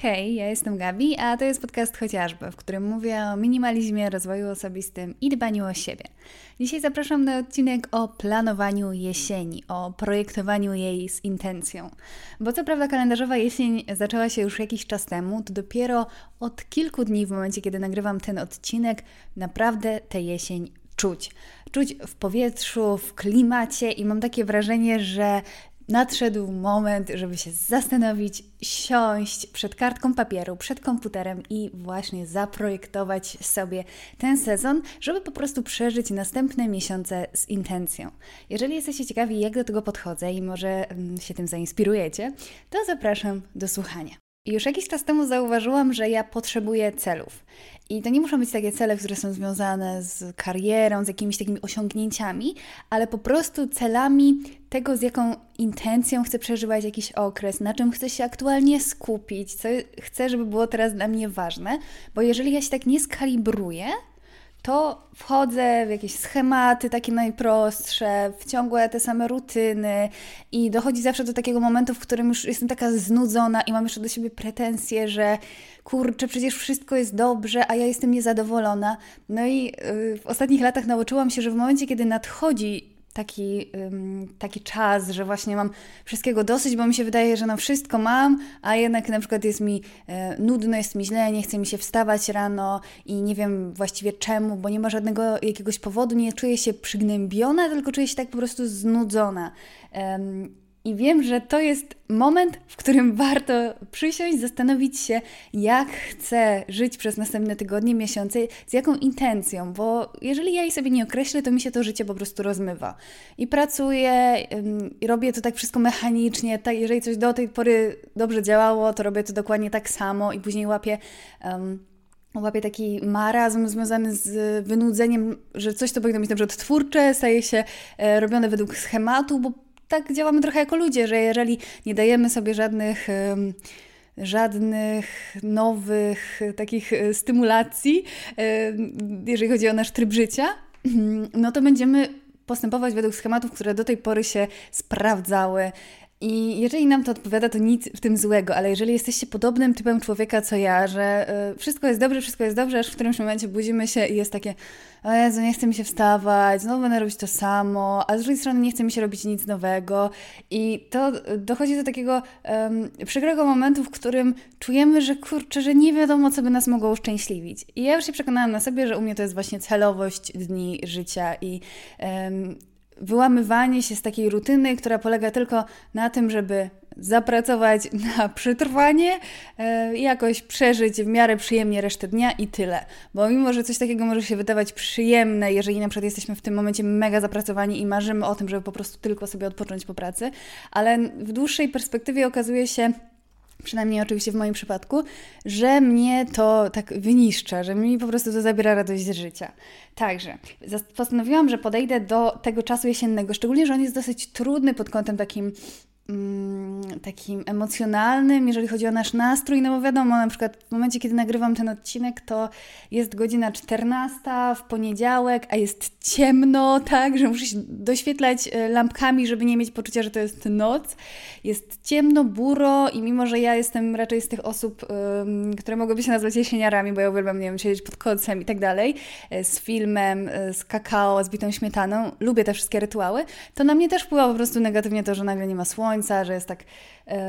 Hej, ja jestem Gabi, a to jest podcast Chociażby, w którym mówię o minimalizmie, rozwoju osobistym i dbaniu o siebie. Dzisiaj zapraszam na odcinek o planowaniu jesieni, o projektowaniu jej z intencją. Bo co prawda kalendarzowa jesień zaczęła się już jakiś czas temu, to dopiero od kilku dni, w momencie kiedy nagrywam ten odcinek, naprawdę tę jesień czuć. Czuć w powietrzu, w klimacie i mam takie wrażenie, że nadszedł moment, żeby się zastanowić, siąść przed kartką papieru, przed komputerem i właśnie zaprojektować sobie ten sezon, żeby po prostu przeżyć następne miesiące z intencją. Jeżeli jesteście ciekawi, jak do tego podchodzę i może mm, się tym zainspirujecie, to zapraszam do słuchania. Już jakiś czas temu zauważyłam, że ja potrzebuję celów. I to nie muszą być takie cele, które są związane z karierą, z jakimiś takimi osiągnięciami, ale po prostu celami tego, z jaką intencją chcę przeżywać jakiś okres, na czym chcę się aktualnie skupić, co chcę, żeby było teraz dla mnie ważne, bo jeżeli ja się tak nie skalibruję, to wchodzę w jakieś schematy takie najprostsze, w ciągłe te same rutyny i dochodzi zawsze do takiego momentu, w którym już jestem taka znudzona i mam jeszcze do siebie pretensje, że kurczę, przecież wszystko jest dobrze, a ja jestem niezadowolona. No i yy, w ostatnich latach nauczyłam się, że w momencie, kiedy nadchodzi taki, taki czas, że właśnie mam wszystkiego dosyć, bo mi się wydaje, że no wszystko mam, a jednak na przykład jest mi e, nudno, jest mi źle, nie chce mi się wstawać rano i nie wiem właściwie czemu, bo nie ma żadnego jakiegoś powodu, nie czuję się przygnębiona, tylko czuję się tak po prostu znudzona. I wiem, że to jest moment, w którym warto przysiąść, zastanowić się, jak chcę żyć przez następne tygodnie, miesiące, z jaką intencją, bo jeżeli ja jej sobie nie określę, to mi się to życie po prostu rozmywa. I pracuję, i robię to tak wszystko mechanicznie, tak, jeżeli coś do tej pory dobrze działało, to robię to dokładnie tak samo i później łapię. Um, łapię taki marazm związany z wynudzeniem, że coś, co powinno być na przykład twórcze, staje się e, robione według schematu, bo tak działamy trochę jako ludzie, że jeżeli nie dajemy sobie żadnych żadnych nowych takich e, stymulacji, jeżeli chodzi o nasz tryb życia, no to będziemy postępować według schematów, które do tej pory się sprawdzały, i jeżeli nam to odpowiada, to nic w tym złego, ale jeżeli jesteście podobnym typem człowieka co ja, że y, wszystko jest dobrze, wszystko jest dobrze, aż w którymś momencie budzimy się i jest takie, o Jezu, nie chce mi się wstawać, znowu będę robić to samo, a z drugiej strony nie chce mi się robić nic nowego. I to dochodzi do takiego um, przykrego momentu, w którym czujemy, że kurczę, że nie wiadomo, co by nas mogło uszczęśliwić. I ja już się przekonałam na sobie, że u mnie to jest właśnie celowość dni życia i wyłamywanie się z takiej rutyny, która polega tylko na tym, żeby zapracować na przetrwanie e, jakoś przeżyć w miarę przyjemnie resztę dnia i tyle. Bo mimo, że coś takiego może się wydawać przyjemne, jeżeli na przykład jesteśmy w tym momencie mega zapracowani i marzymy o tym, żeby po prostu tylko sobie odpocząć po pracy, ale w dłuższej perspektywie okazuje się, przynajmniej oczywiście w moim przypadku, że mnie to tak wyniszcza, że mi po prostu to zabiera radość z życia. Także postanowiłam, że podejdę do tego czasu jesiennego, szczególnie, że on jest dosyć trudny pod kątem takim takim emocjonalnym, jeżeli chodzi o nasz nastrój, no bo wiadomo, na przykład w momencie, kiedy nagrywam ten odcinek, to jest godzina 14 w poniedziałek, a jest ciemno, tak, że muszę się doświetlać e, lampkami, żeby nie mieć poczucia, że to jest noc. Jest ciemno, buro i mimo, że ja jestem raczej z tych osób, które mogłyby się nazwać jesieniarami, bo ja uwielbiam, nie wiem, siedzieć pod kocem i tak dalej, e, z filmem, e, z kakao, z bitą śmietaną, lubię te wszystkie rytuały, to na mnie też wpływa po prostu negatywnie to, że nagle nie ma słońca, słońca, że jest tak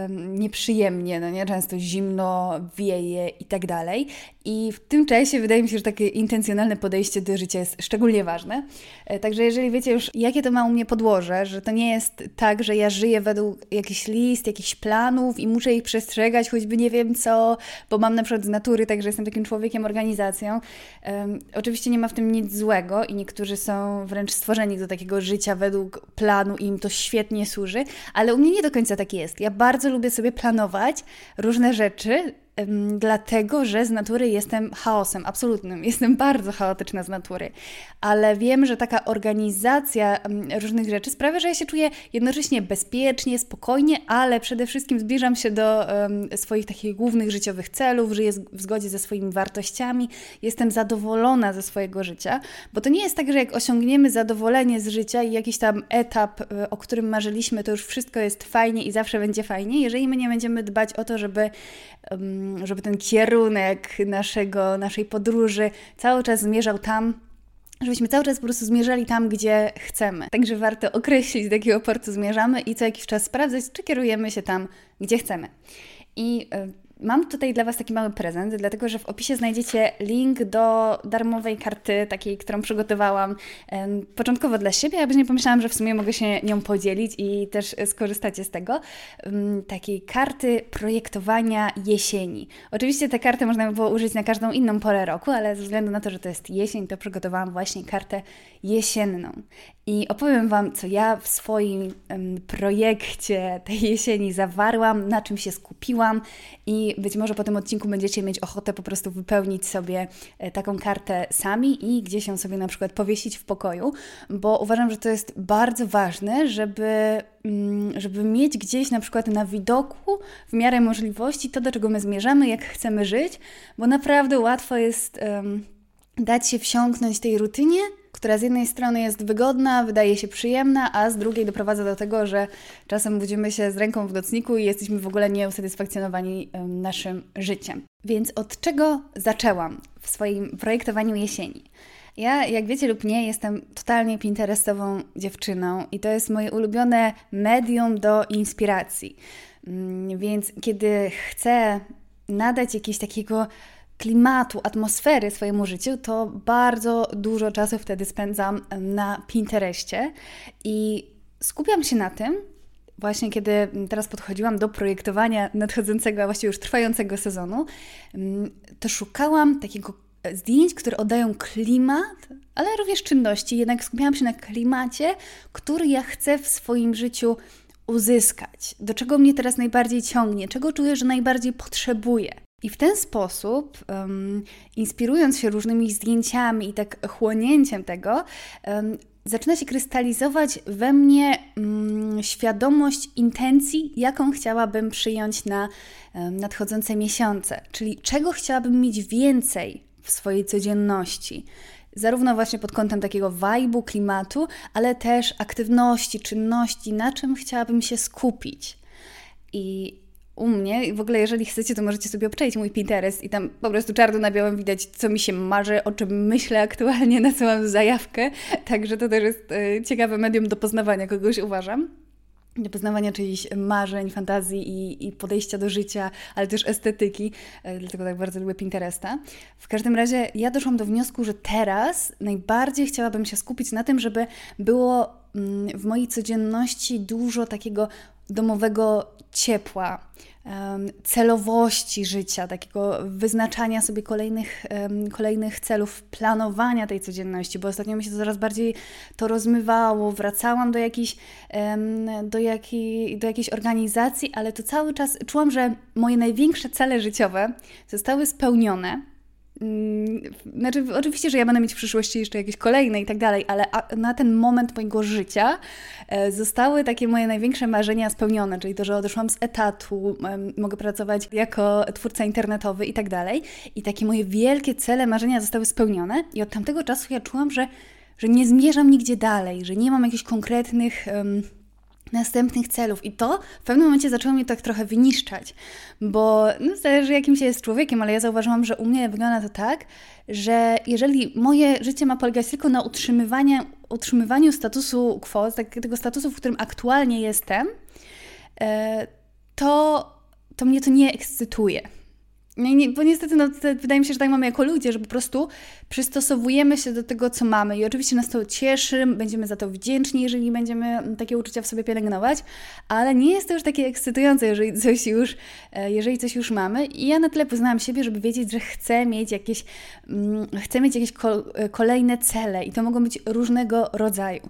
nieprzyjemnie, no nie? Często zimno, wieje i tak dalej. I w tym czasie wydaje mi się, że takie intencjonalne podejście do życia jest szczególnie ważne. E, także jeżeli wiecie już, jakie to ma u mnie podłoże, że to nie jest tak, że ja żyję według jakichś list, jakichś planów i muszę ich przestrzegać, choćby nie wiem co, bo mam na przykład z natury, także jestem takim człowiekiem, organizacją. Um, oczywiście nie ma w tym nic złego i niektórzy są wręcz stworzeni do takiego życia według planu i im to świetnie służy, ale u mnie nie do końca tak jest. Ja bardzo lubię sobie planować różne rzeczy, dlatego że z natury jestem chaosem absolutnym. Jestem bardzo chaotyczna z natury, ale wiem, że taka organizacja różnych rzeczy sprawia, że ja się czuję jednocześnie bezpiecznie, spokojnie, ale przede wszystkim zbliżam się do um, swoich takich głównych życiowych celów, żyję w zgodzie ze swoimi wartościami, jestem zadowolona ze swojego życia, bo to nie jest tak, że jak osiągniemy zadowolenie z życia i jakiś tam etap, e, o którym marzyliśmy, to już wszystko jest fajnie i zawsze będzie fajnie, jeżeli my nie będziemy dbać o to, żeby żeby ten kierunek naszego, naszej podróży cały czas zmierzał tam, żebyśmy cały czas po prostu zmierzali tam, gdzie chcemy. Także warto określić, do jakiego portu zmierzamy i co jakiś czas sprawdzać, czy kierujemy się tam, gdzie chcemy. I Mam tutaj dla Was taki mały prezent, dlatego że w opisie znajdziecie link do darmowej karty, takiej, którą przygotowałam początkowo dla siebie, a później pomyślałam, że w sumie mogę się nią podzielić i też skorzystacie z tego. Takiej karty projektowania jesieni. Oczywiście tę kartę można by było użyć na każdą inną porę roku, ale ze względu na to, że to jest jesień, to przygotowałam właśnie kartę jesienną. I opowiem Wam, co ja w swoim projekcie tej jesieni zawarłam, na czym się skupiłam i być może po tym odcinku będziecie mieć ochotę po prostu wypełnić sobie e, taką kartę sami i gdzieś ją sobie na przykład powiesić w pokoju, bo uważam, że to jest bardzo ważne, żeby, mm, żeby mieć gdzieś na przykład na widoku w miarę możliwości to, do czego my zmierzamy, jak chcemy żyć, bo naprawdę łatwo jest um, dać się wsiąknąć tej rutynie która z jednej strony jest wygodna, wydaje się przyjemna, a z drugiej doprowadza do tego, że czasem budzimy się z ręką w nocniku i jesteśmy w ogóle nieusatysfakcjonowani naszym życiem. Więc od czego zaczęłam w swoim projektowaniu jesieni? Ja, jak wiecie lub nie, jestem totalnie pinterestową dziewczyną i to jest moje ulubione medium do inspiracji. Mm, więc kiedy chcę nadać jakiegoś takiego klimatu, atmosfery swojemu życiu, to bardzo dużo czasu wtedy spędzam na Pinterestie i skupiam się na tym, właśnie kiedy teraz podchodziłam do projektowania nadchodzącego, a właściwie już trwającego sezonu, mm, to szukałam takiego zdjęć, które oddają klimat, ale również czynności. Jednak skupiałam się na klimacie, który ja chcę w swoim życiu uzyskać. Do czego mnie teraz najbardziej ciągnie, czego czuję, że najbardziej potrzebuję. I w ten sposób, um, inspirując się różnymi zdjęciami i tak chłonięciem tego, um, zaczyna się krystalizować we mnie um, świadomość intencji, jaką chciałabym przyjąć na nadchodzące miesiące, czyli czego chciałabym mieć więcej w swojej codzienności zarówno właśnie pod kątem takiego wajbu, klimatu, ale też aktywności, czynności, na czym chciałabym się skupić. I u mnie i w ogóle jeżeli chcecie, to możecie sobie obczaić mój Pinterest i tam po prostu czarno na białym widać, co mi się marzy, o czym myślę aktualnie, na co mam zajawkę, także to też jest e, ciekawe medium do poznawania kogoś, uważam. Do poznawania czyichś marzeń, fantazji i, i, podejścia do życia, ale też estetyki, e, dlatego tak bardzo lubię Pinteresta. W każdym razie ja doszłam do wniosku, że teraz najbardziej chciałabym się skupić na tym, żeby było mm, w mojej codzienności dużo takiego domowego ciepła, celowości życia, takiego wyznaczania sobie kolejnych, kolejnych celów, planowania tej codzienności, bo ostatnio mi się coraz bardziej to rozmywało, wracałam do jakiejś, do, jakiej, do jakiejś organizacji, ale to cały czas czułam, że moje największe cele życiowe zostały spełnione znaczy, oczywiście, że ja będę mieć w przyszłości jeszcze jakieś kolejne i tak dalej, ale na ten moment mojego życia e, zostały takie moje największe marzenia spełnione, czyli to, że odeszłam z etatu, mogę pracować jako twórca internetowy i tak dalej. I takie moje wielkie cele, marzenia zostały spełnione, i od tamtego czasu ja czułam, że, że nie zmierzam nigdzie dalej, że nie mam jakichś konkretnych. Um, następnych celów. I to w pewnym momencie zaczęło mnie tak trochę wyniszczać, bo no, zależy jakim się jest człowiekiem, ale ja zauważyłam, że u mnie wygląda to tak, że jeżeli moje życie ma polegać tylko na utrzymywaniu, utrzymywaniu statusu quo, tak, tego statusu, w którym aktualnie jestem, e, to, to mnie to nie ekscytuje. Bo niestety no, wydaje mi się, że tak mamy jako ludzie, że po prostu przystosowujemy się do tego, co mamy. I oczywiście nas to cieszy, będziemy za to wdzięczni, jeżeli będziemy takie uczucia w sobie pielęgnować, ale nie jest to już takie ekscytujące, jeżeli coś już, e, jeżeli coś już mamy. I ja na tyle poznałam siebie, żeby wiedzieć, że chcę mieć jakieś, mm, chcę mieć jakieś e, kolejne cele i to mogą być różnego rodzaju.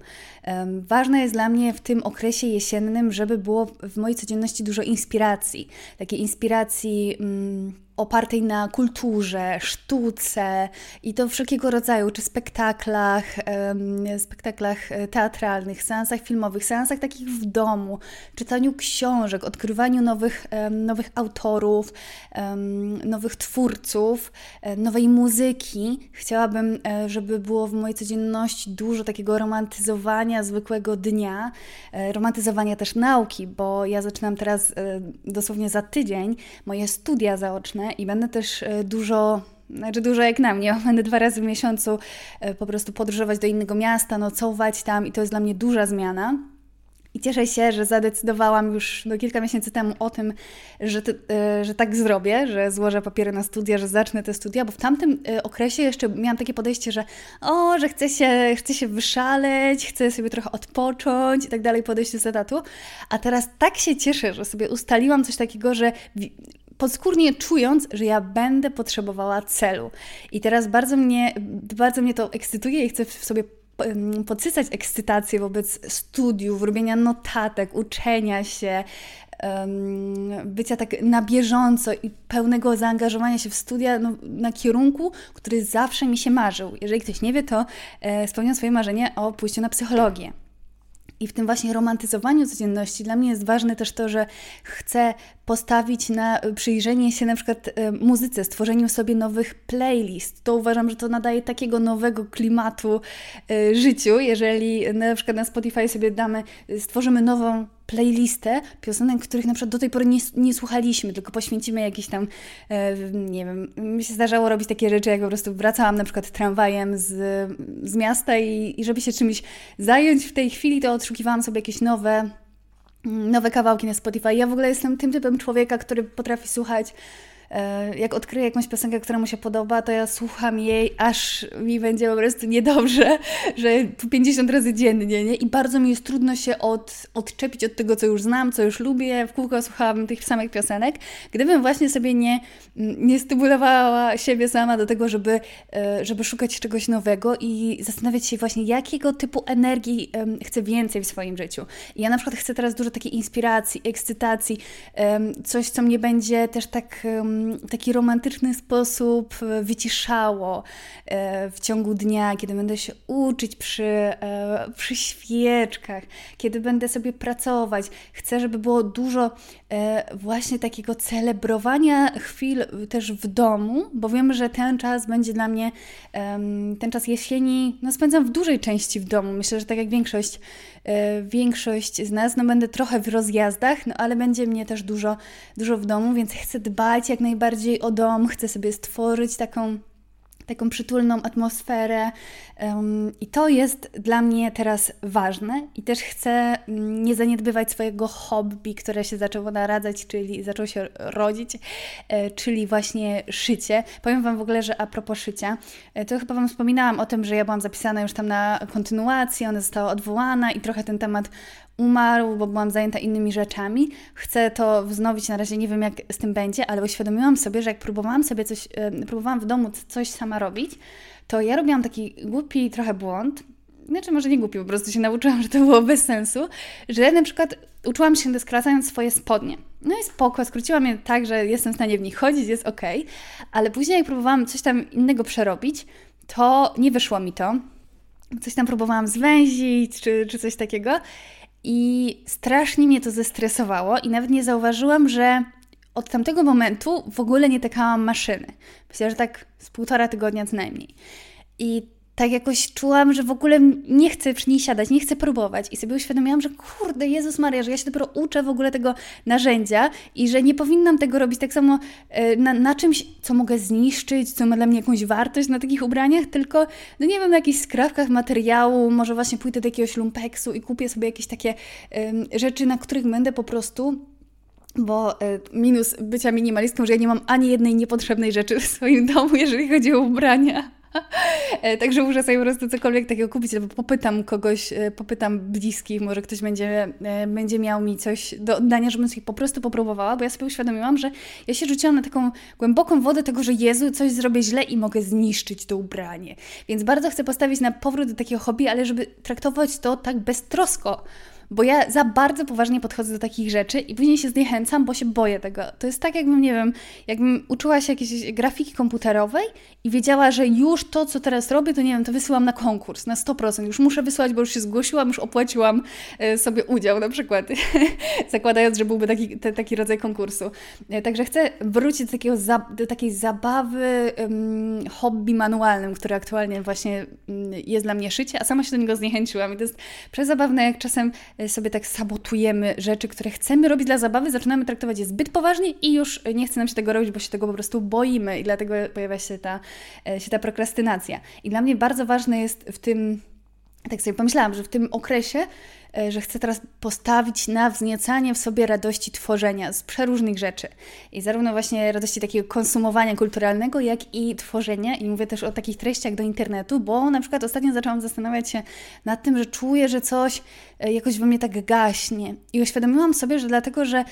Ważne jest dla mnie w tym okresie jesiennym, żeby było w mojej codzienności dużo inspiracji. Takiej inspiracji mm, opartej na kulturze, sztuce i to wszelkiego rodzaju, czy spektaklach, spektaklach e, teatralnych, seansach filmowych, seansach takich w domu, czytaniu książek, odkrywaniu nowych, nowych autorów, nowych twórców, e, nowej muzyki. Chciałabym, e, żeby było w mojej codzienności dużo takiego romantyzowania zwykłego dnia, romantyzowania też nauki, bo ja zaczynam teraz dosłownie za tydzień moje studia zaoczne i będę też dużo znaczy dużo jak na mnie, będę dwa razy w miesiącu e, po prostu podróżować do innego miasta, nocować tam i to jest dla mnie duża zmiana. I cieszę się, że zadecydowałam już no, kilka miesięcy temu o tym, że, e, że tak zrobię, że złożę papiery na studia, że zacznę te studia, bo w tamtym okresie jeszcze miałam takie podejście, że o, że chcę się, chcę się wyszaleć, chcę sobie trochę odpocząć i tak dalej, podejście z etatu. A teraz tak się cieszę, że sobie ustaliłam coś takiego, że podskórnie czując, że ja będę potrzebowała celu. I teraz bardzo mnie, bardzo mnie to ekscytuje i chcę w sobie podsycać ekscytację wobec studiów, robienia notatek, uczenia się, bycia tak na bieżąco i pełnego zaangażowania się w studia no, na kierunku, który zawsze mi się marzył. Jeżeli ktoś nie wie, to e, spełniam swoje marzenie o pójściu na psychologię. I w tym właśnie romantyzowaniu codzienności dla mnie jest ważne też to, że chcę postawić na przyjrzenie się na przykład e, muzyce, stworzeniu sobie nowych playlist. To uważam, że to nadaje takiego nowego klimatu e, życiu, jeżeli na przykład na Spotify sobie damy, stworzymy nową playlistę piosenek, których na przykład do tej pory nie, nie słuchaliśmy, tylko poświęcimy jakieś tam, e, nie wiem, mi się zdarzało robić takie rzeczy, jak po prostu wracałam na przykład tramwajem z, z miasta i, i żeby się czymś zająć w tej chwili, to odszukiwałam sobie jakieś nowe nowe kawałki na Spotify. Ja w ogóle jestem tym typem człowieka, który potrafi słuchać jak odkryję jakąś piosenkę, która mu się podoba, to ja słucham jej, aż mi będzie po prostu niedobrze, że 50 razy dziennie, nie? I bardzo mi jest trudno się od, odczepić od tego, co już znam, co już lubię. W kółko słuchałabym tych samych piosenek. Gdybym właśnie sobie nie, nie stymulowała siebie sama do tego, żeby, e, żeby szukać czegoś nowego i zastanawiać się właśnie, jakiego typu energii chcę więcej w swoim życiu. Ja na przykład chcę teraz dużo takiej inspiracji, ekscytacji, coś, co mnie będzie też tak w taki romantyczny sposób e, wyciszało e, w ciągu dnia, kiedy będę się uczyć przy, e, przy świeczkach, kiedy będę sobie pracować. Chcę, żeby było dużo właśnie takiego celebrowania chwil też w domu, bo wiem, że ten czas będzie dla mnie, ten czas jesieni, no spędzam w dużej części w domu. Myślę, że tak jak większość, większość z nas, no będę trochę w rozjazdach, no ale będzie mnie też dużo, dużo w domu, więc chcę dbać jak najbardziej o dom, chcę sobie stworzyć taką taką przytulną atmosferę. I to jest dla mnie teraz ważne i też chcę mm, nie zaniedbywać swojego hobby, które się zaczęło naradzać, czyli zaczęło się rodzić, e, czyli właśnie szycie. Powiem Wam w ogóle, że a propos szycia, e, to chyba Wam wspominałam o tym, że ja byłam zapisana już tam na kontynuację, ona została odwołana i trochę ten temat umarł, bo byłam zajęta innymi rzeczami. Chcę to wznowić, na razie nie wiem jak z tym będzie, ale uświadomiłam sobie, że jak próbowałam sobie coś, próbowałam w domu coś sama robić, to ja robiłam taki głupi trochę błąd, znaczy może nie głupi, po prostu się nauczyłam, że to było bez sensu, że na przykład uczyłam się skracając swoje spodnie. No i spoko, skróciłam je tak, że jestem w stanie w nich chodzić, jest ok, ale później jak próbowałam coś tam innego przerobić, to nie wyszło mi to. Coś tam próbowałam zwęzić, czy, czy coś takiego i strasznie mnie to zestresowało i nawet nie zauważyłam, że od tamtego momentu w ogóle nie tekałam maszyny. Myślę, że tak z półtora tygodnia co najmniej. I tak jakoś czułam, że w ogóle nie chcę przy niej siadać, nie chcę próbować. I sobie uświadomiłam, że kurde, Jezus Maria, że ja się dopiero uczę w ogóle tego narzędzia i że nie powinnam tego robić tak samo e, na, na czymś, co mogę zniszczyć, co ma dla mnie jakąś wartość na takich ubraniach, tylko, no nie wiem, na jakichś skrawkach materiału, może właśnie pójdę do jakiegoś lumpeksu i kupię sobie jakieś takie um, rzeczy, na których będę po prostu bo e, minus bycia minimalistką, że ja nie mam ani jednej niepotrzebnej rzeczy w swoim domu, jeżeli chodzi o ubrania. E, także muszę sobie po prostu cokolwiek takiego kupić, albo popytam kogoś, e, popytam bliskich, może ktoś będzie, e, będzie miał mi coś do oddania, żebym sobie po prostu popróbowała, bo ja sobie uświadomiłam, że ja się rzuciłam na taką głęboką wodę tego, że Jezu, coś zrobię źle i mogę zniszczyć to ubranie. Więc bardzo chcę postawić na powrót do takiego hobby, ale żeby traktować to tak beztrosko, bo ja za bardzo poważnie podchodzę do takich rzeczy i później się zniechęcam, bo się boję tego. To jest tak, jakbym, nie wiem, jakbym uczyła się jakiejś grafiki komputerowej i wiedziała, że już to, co teraz robię, to nie wiem, to wysyłam na konkurs na 100%. Już muszę wysłać, bo już się zgłosiłam, już opłaciłam e, sobie udział na przykład, zakładając, że byłby taki, te, taki rodzaj konkursu. E, także chcę wrócić do, takiego, do takiej zabawy um, hobby manualnym, które aktualnie właśnie um, jest dla mnie szycie, a sama się do niego zniechęciłam i to jest przezabawne, jak czasem sobie tak sabotujemy rzeczy, które chcemy robić dla zabawy, zaczynamy traktować je zbyt poważnie i już nie chce nam się tego robić, bo się tego po prostu boimy i dlatego pojawia się ta, się ta prokrastynacja. I dla mnie bardzo ważne jest w tym tak sobie pomyślałam, że w tym okresie, e, że chcę teraz postawić na wzniecanie w sobie radości tworzenia z przeróżnych rzeczy. I zarówno właśnie radości takiego konsumowania kulturalnego, jak i tworzenia. I mówię też o takich treściach do internetu, bo na przykład ostatnio zaczęłam zastanawiać się nad tym, że czuję, że coś e, jakoś we mnie tak gaśnie. I uświadomiłam sobie, że dlatego, że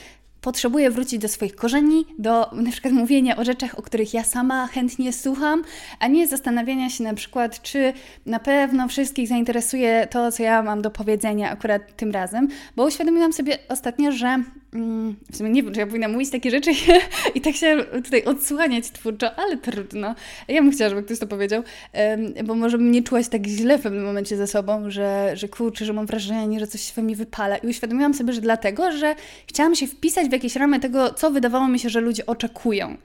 potrzebuję wrócić do swoich korzeni, do na przykład mówienia o rzeczach, o których ja sama chętnie słucham, a nie zastanawiania się na przykład, czy na pewno wszystkich zainteresuje to, co ja mam do powiedzenia akurat tym razem, bo uświadomiłam sobie ostatnio, że w sumie nie wiem, czy ja powinna mówić takie rzeczy i tak się tutaj odsłaniać twórczo, ale trudno. Ja bym chciała, żeby ktoś to powiedział, bo może bym nie czuła się tak źle w pewnym momencie ze sobą, że, że kurczę, że mam wrażenie, że coś we mnie wypala i uświadomiłam sobie, że dlatego, że chciałam się wpisać w jakieś ramy tego, co wydawało mi się, że ludzie oczekują.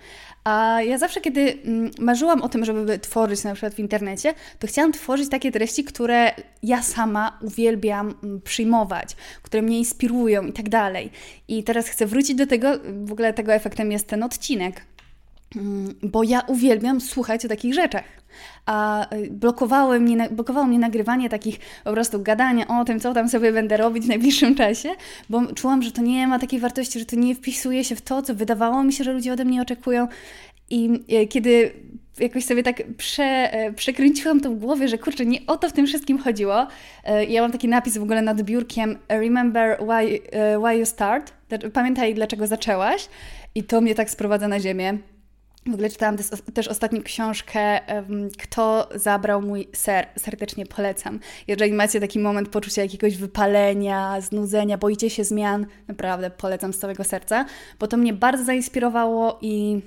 A ja zawsze, kiedy mm, marzyłam o tym, żeby tworzyć na przykład w internecie, to chciałam tworzyć takie treści, które ja sama uwielbiam mm, przyjmować, które mnie inspirują i tak dalej. I teraz chcę wrócić do tego, w ogóle tego efektem jest ten odcinek, mm, bo ja uwielbiam słuchać o takich rzeczach a y, blokowało mnie, blokowało mnie nagrywanie takich po prostu gadania o tym, co tam sobie będę robić w najbliższym czasie, bo czułam, że to nie ma takiej wartości, że to nie wpisuje się w to, co wydawało mi się, że ludzie ode mnie oczekują. I y, kiedy jakoś sobie tak prze, e, przekręciłam to w głowie, że kurczę, nie o to w tym wszystkim chodziło. E, ja mam taki napis w ogóle nad biurkiem Remember why, e, why you start. Pamiętaj, dlaczego zaczęłaś. I to mnie tak sprowadza na ziemię. W ogóle czytałam też, ostatnio książkę Kto zabrał mój ser. Serdecznie polecam. Jeżeli macie taki moment poczucia jakiegoś wypalenia, znudzenia, boicie się zmian, naprawdę polecam z całego serca, bo to mnie bardzo zainspirowało i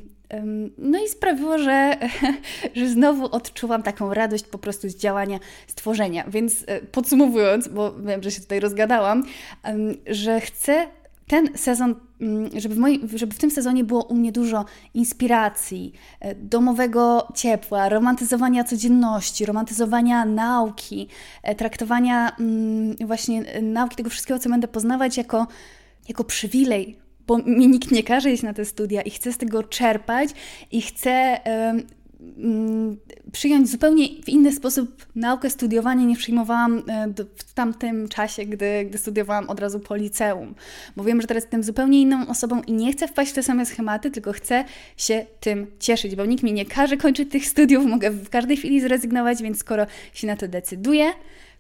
no i sprawiło, że, że znowu odczuwam taką radość po prostu z działania, stworzenia. Więc e, podsumowując, bo wiem, że się tutaj rozgadałam, że chcę ten sezon, mm, żeby w, moi, żeby w tym sezonie było u mnie dużo inspiracji, e, domowego ciepła, romantyzowania codzienności, romantyzowania nauki, e, traktowania mm, właśnie e, nauki, tego wszystkiego, co będę poznawać jako, jako przywilej, bo mi nikt nie każe iść na te studia i chcę z tego czerpać i chcę przyjąć zupełnie w inny sposób naukę, studiowanie nie przyjmowałam e, w tamtym czasie, gdy, gdy studiowałam od razu po liceum. Bo wiem, że teraz jestem zupełnie inną osobą i nie chcę wpaść w te same schematy, tylko chcę się tym cieszyć, bo nikt mi nie każe kończyć tych studiów, mogę w każdej chwili zrezygnować, więc skoro się na to decyduję,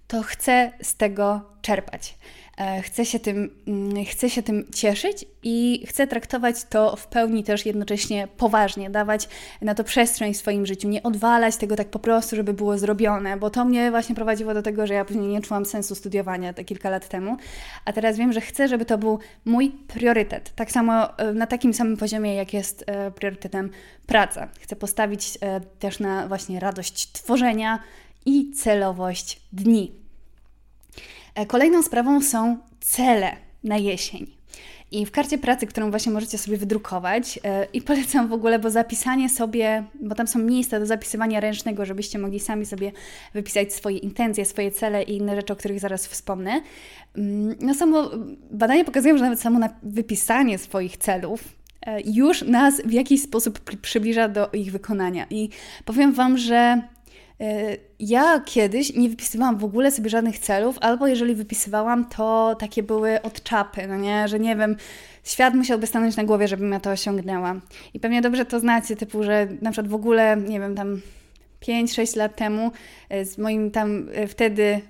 to chcę z tego czerpać. E, chcę się, tym, mm, chcę się tym cieszyć i chcę traktować to w pełni też jednocześnie poważnie, dawać na to przestrzeń w swoim życiu, nie odwalać tego tak po prostu, żeby było zrobione, bo to mnie właśnie prowadziło do tego, że ja później nie czułam sensu studiowania te kilka lat temu, a teraz wiem, że chcę, żeby to był mój priorytet. Tak samo e, na takim samym poziomie, jak jest e, priorytetem praca. Chcę postawić też na właśnie radość tworzenia i celowość dni. E, kolejną sprawą są cele na jesień. I w karcie pracy, którą właśnie możecie sobie wydrukować, yy, i polecam w ogóle, bo zapisanie sobie, bo tam są miejsca do zapisywania ręcznego, żebyście mogli sami sobie wypisać swoje intencje, swoje cele i inne rzeczy, o których zaraz wspomnę. Yy, no samo badania pokazują, że nawet samo wypisanie swoich celów yy, już nas w jakiś sposób przybliża do ich wykonania. I powiem Wam, że E, ja kiedyś nie wypisywałam w ogóle sobie żadnych celów, albo jeżeli wypisywałam, to takie były od czapy, no nie, że nie wiem, świat musiałby stanąć na głowie, żebym ja to osiągnęła. I pewnie dobrze to znacie, typu, że na przykład w ogóle, nie wiem, tam 5-6 lat temu e, z moim tam e, wtedy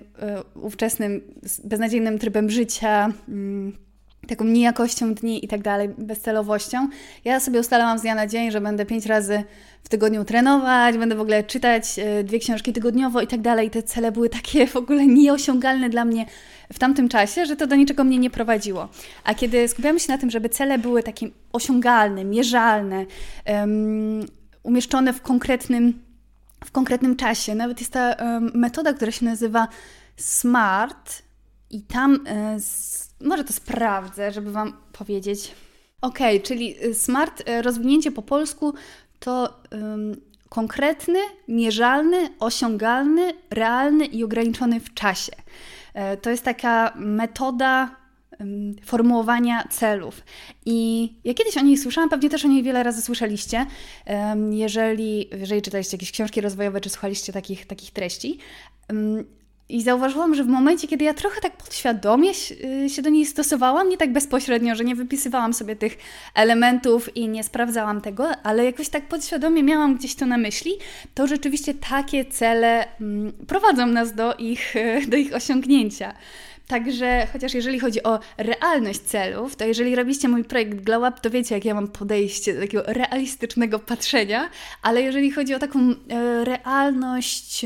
ówczesnym beznadziejnym trybem życia, mm, taką niejakością dni i tak dalej, bezcelowością. Ja sobie ustalałam z dnia na dzień, że będę pięć razy w tygodniu trenować, będę w ogóle czytać e, dwie książki tygodniowo i tak dalej. Te cele były takie w ogóle nieosiągalne dla mnie w tamtym czasie, że to do niczego mnie nie prowadziło. A kiedy skupiamy się na tym, żeby cele były takie osiągalne, mierzalne, um, umieszczone w konkretnym, w konkretnym czasie, nawet jest ta um, metoda, która się nazywa SMART i tam y, może to sprawdzę, żeby Wam powiedzieć. Ok, czyli y, SMART, y, rozwinięcie po polsku to um, konkretny, mierzalny, osiągalny, realny i ograniczony w czasie. E, to jest taka metoda formułowania celów. I ja kiedyś o niej słyszałam, pewnie też o niej wiele razy słyszeliście, jeżeli, jeżeli czytaliście jakieś książki rozwojowe, czy słuchaliście takich, takich treści. I zauważyłam, że w momencie, kiedy ja trochę tak podświadomie y, się do niej stosowałam, nie tak bezpośrednio, że nie wypisywałam sobie tych elementów i nie sprawdzałam tego, ale jakoś tak podświadomie miałam gdzieś to na myśli, to rzeczywiście takie cele mm, prowadzą nas do ich, do ich osiągnięcia. Także chociaż jeżeli chodzi o realność celów, to jeżeli robiście mój projekt Glow Up, to wiecie, jak ja mam podejście do takiego realistycznego patrzenia, ale jeżeli chodzi o taką e, realność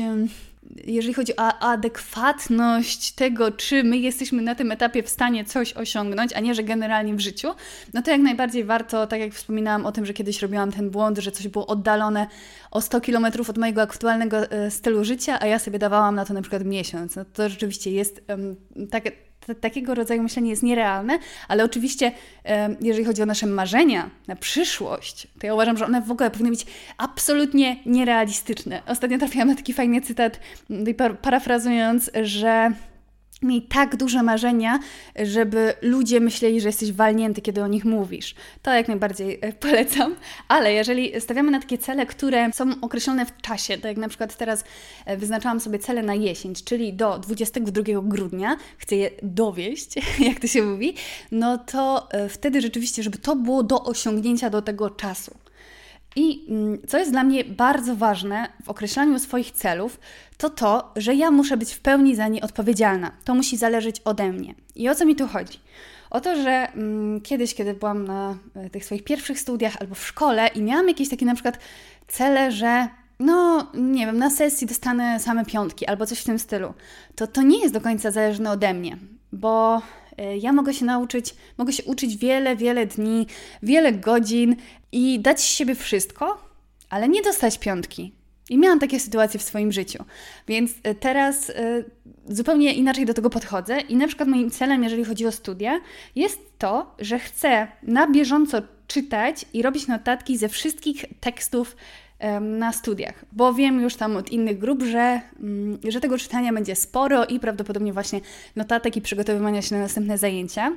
jeżeli chodzi o adekwatność tego, czy my jesteśmy na tym etapie w stanie coś osiągnąć, a nie, że generalnie w życiu, no to jak najbardziej warto, tak jak wspominałam o tym, że kiedyś robiłam ten błąd, że coś było oddalone o 100 km od mojego aktualnego e, stylu życia, a ja sobie dawałam na to na przykład miesiąc. No to rzeczywiście jest um, tak takiego rodzaju myślenie jest nierealne, ale oczywiście, jeżeli chodzi o nasze marzenia na przyszłość, to ja uważam, że one w ogóle powinny być absolutnie nierealistyczne. Ostatnio trafiłam na taki fajny cytat, parafrazując, że Miej tak duże marzenia, żeby ludzie myśleli, że jesteś walnięty, kiedy o nich mówisz. To jak najbardziej e, polecam. Ale jeżeli stawiamy na takie cele, które są określone w czasie, tak jak na przykład teraz e, wyznaczałam sobie cele na jesień, czyli do 22 grudnia, chcę je dowieść, jak to się mówi, no to e, wtedy rzeczywiście, żeby to było do osiągnięcia do tego czasu. I mm, co jest dla mnie bardzo ważne w określaniu swoich celów, to to, że ja muszę być w pełni za nie odpowiedzialna. To musi zależeć ode mnie. I o co mi tu chodzi? O to, że mm, kiedyś, kiedy byłam na e, tych swoich pierwszych studiach albo w szkole i miałam jakieś takie na przykład cele, że no, nie wiem, na sesji dostanę same piątki albo coś w tym stylu, to to nie jest do końca zależne ode mnie, bo ja mogę się nauczyć, mogę się uczyć wiele, wiele dni, wiele godzin i dać z siebie wszystko, ale nie dostać piątki. I miałam takie sytuacje w swoim życiu. Więc e, teraz y, zupełnie inaczej do tego podchodzę. I na przykład moim celem, jeżeli chodzi o studia, jest to, że chcę na bieżąco czytać i robić notatki ze wszystkich tekstów na studiach, bo wiem już tam od innych grup, że, mm, że tego czytania będzie sporo i prawdopodobnie właśnie notatek i przygotowywania się na następne zajęcia.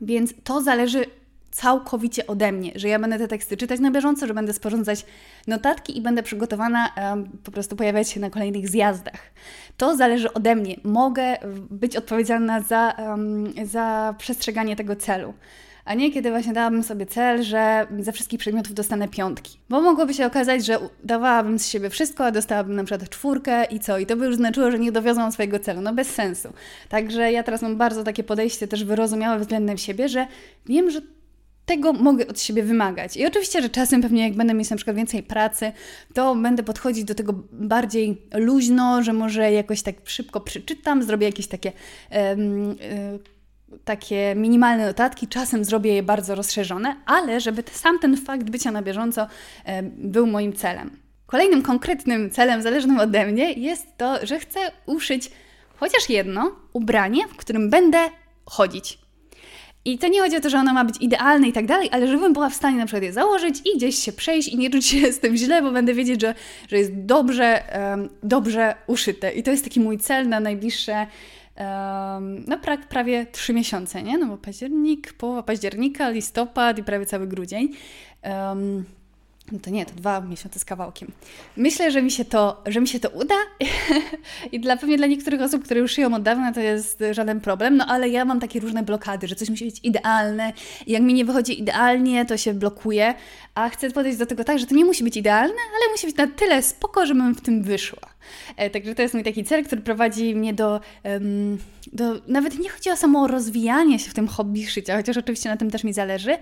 Więc to zależy całkowicie ode mnie, że ja będę te teksty czytać na bieżąco, że będę sporządzać notatki i będę przygotowana po prostu pojawiać się na kolejnych zjazdach. To zależy ode mnie. Mogę być odpowiedzialna za, za przestrzeganie tego celu a nie kiedy właśnie dałabym sobie cel, że ze wszystkich przedmiotów dostanę piątki. Bo mogłoby się okazać, że dawałabym z siebie wszystko, a dostałabym na przykład czwórkę i co? I to by już znaczyło, że nie dowiozłam swojego celu. No bez sensu. Także ja teraz mam bardzo takie podejście też wyrozumiałe względem siebie, że wiem, że tego mogę od siebie wymagać. I oczywiście, że czasem pewnie jak będę mieć na przykład więcej pracy, to będę podchodzić do tego bardziej luźno, że może jakoś tak szybko przeczytam, zrobię jakieś takie um, takie minimalne notatki, czasem zrobię je bardzo rozszerzone, ale żeby sam ten fakt bycia na bieżąco był moim celem. Kolejnym konkretnym celem, zależnym ode mnie, jest to, że chcę uszyć chociaż jedno ubranie, w którym będę chodzić. I to nie chodzi o to, że ono ma być idealne i tak dalej, ale żebym była w stanie na przykład je założyć i gdzieś się przejść i nie czuć się z tym źle, bo będę wiedzieć, że, że jest dobrze, um, dobrze uszyte. I to jest taki mój cel na najbliższe um, no pra, prawie trzy miesiące, nie? No bo październik, połowa października, listopad i prawie cały grudzień. Um, no to nie, to dwa miesiące z kawałkiem. Myślę, że mi się to, że mi się to uda i dla, pewnie dla niektórych osób, które już szyją od dawna, to jest żaden problem, no ale ja mam takie różne blokady, że coś musi być idealne i jak mi nie wychodzi idealnie, to się blokuje, a chcę podejść do tego tak, że to nie musi być idealne, ale musi być na tyle spoko, żebym w tym wyszła. E, także to jest mój taki cel, który prowadzi mnie do, do. Nawet nie chodzi o samo rozwijanie się w tym hobby szycia, chociaż oczywiście na tym też mi zależy,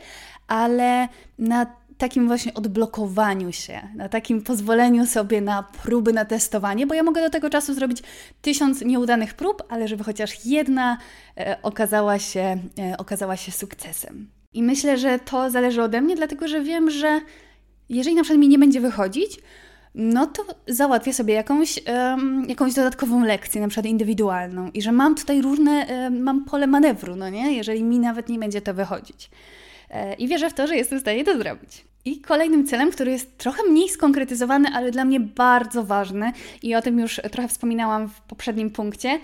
ale na takim właśnie odblokowaniu się, na takim pozwoleniu sobie na próby, na testowanie, bo ja mogę do tego czasu zrobić tysiąc nieudanych prób, ale żeby chociaż jedna e, okazała, się, e, okazała się sukcesem. I myślę, że to zależy ode mnie, dlatego że wiem, że jeżeli na przykład mi nie będzie wychodzić, no to załatwię sobie jakąś, um, jakąś dodatkową lekcję, na przykład indywidualną i że mam tutaj różne, um, mam pole manewru, no nie? Jeżeli mi nawet nie będzie to wychodzić. E, I wierzę w to, że jestem w stanie to zrobić. I kolejnym celem, który jest trochę mniej skonkretyzowany, ale dla mnie bardzo ważny, i o tym już trochę wspominałam w poprzednim punkcie,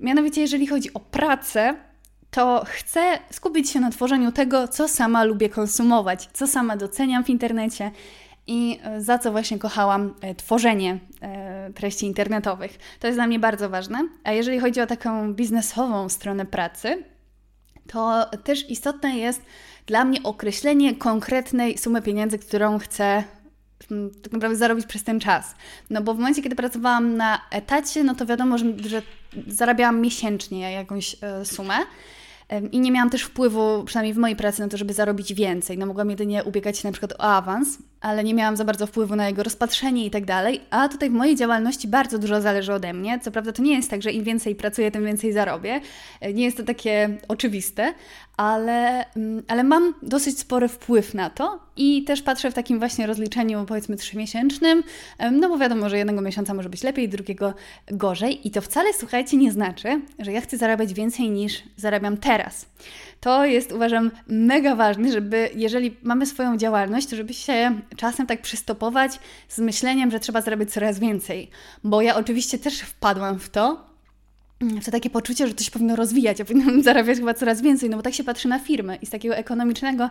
mianowicie jeżeli chodzi o pracę, to chcę skupić się na tworzeniu tego, co sama lubię konsumować, co sama doceniam w internecie i za co właśnie kochałam e, tworzenie e, treści internetowych. To jest dla mnie bardzo ważne. A jeżeli chodzi o taką biznesową stronę pracy, to też istotne jest dla mnie określenie konkretnej sumy pieniędzy, którą chcę mm, tak naprawdę zarobić przez ten czas. No bo w momencie, kiedy pracowałam na etacie, no to wiadomo, że, że zarabiałam miesięcznie jakąś y, sumę. I nie miałam też wpływu, przynajmniej w mojej pracy, na to, żeby zarobić więcej. No mogłam jedynie ubiegać się na przykład o awans, ale nie miałam za bardzo wpływu na jego rozpatrzenie i tak dalej. A tutaj w mojej działalności bardzo dużo zależy ode mnie. Co prawda to nie jest tak, że im więcej pracuję, tym więcej zarobię. Nie jest to takie oczywiste, ale, mm, ale mam dosyć spory wpływ na to i też patrzę w takim właśnie rozliczeniu powiedzmy trzymiesięcznym, no bo wiadomo, że jednego miesiąca może być lepiej, drugiego gorzej i to wcale, słuchajcie, nie znaczy, że ja chcę zarabiać więcej niż zarabiam teraz. To jest, uważam, mega ważne, żeby, jeżeli mamy swoją działalność, to żeby się czasem tak przystopować z myśleniem, że trzeba zarabiać coraz więcej. Bo ja oczywiście też wpadłam w to, to takie poczucie, że to się powinno rozwijać, a powinno zarabiać chyba coraz więcej, no bo tak się patrzy na firmy i z takiego ekonomicznego,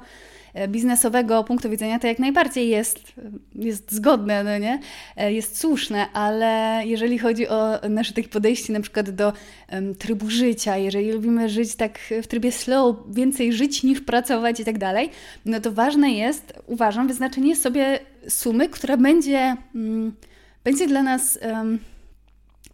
e, biznesowego punktu widzenia to jak najbardziej jest, jest zgodne, no nie? E, jest słuszne, ale jeżeli chodzi o nasze takie podejście na przykład do um, trybu życia, jeżeli lubimy żyć tak w trybie slow, więcej żyć niż pracować i tak dalej, no to ważne jest, uważam, wyznaczenie sobie sumy, która będzie, um, będzie dla nas... Um,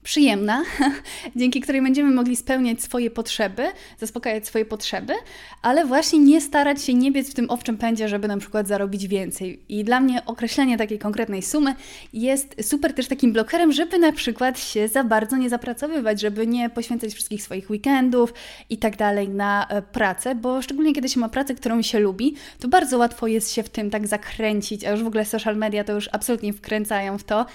przyjemna, dzięki której będziemy mogli spełniać swoje potrzeby, zaspokajać swoje potrzeby, ale właśnie nie starać się nie biec w tym owczym pędzie, żeby na przykład zarobić więcej. I dla mnie określenie takiej konkretnej sumy jest super też takim blokerem, żeby na przykład się za bardzo nie zapracowywać, żeby nie poświęcać wszystkich swoich weekendów i tak dalej na e, pracę, bo szczególnie kiedy się ma pracę, którą się lubi, to bardzo łatwo jest się w tym tak zakręcić, a już w ogóle social media to już absolutnie wkręcają w to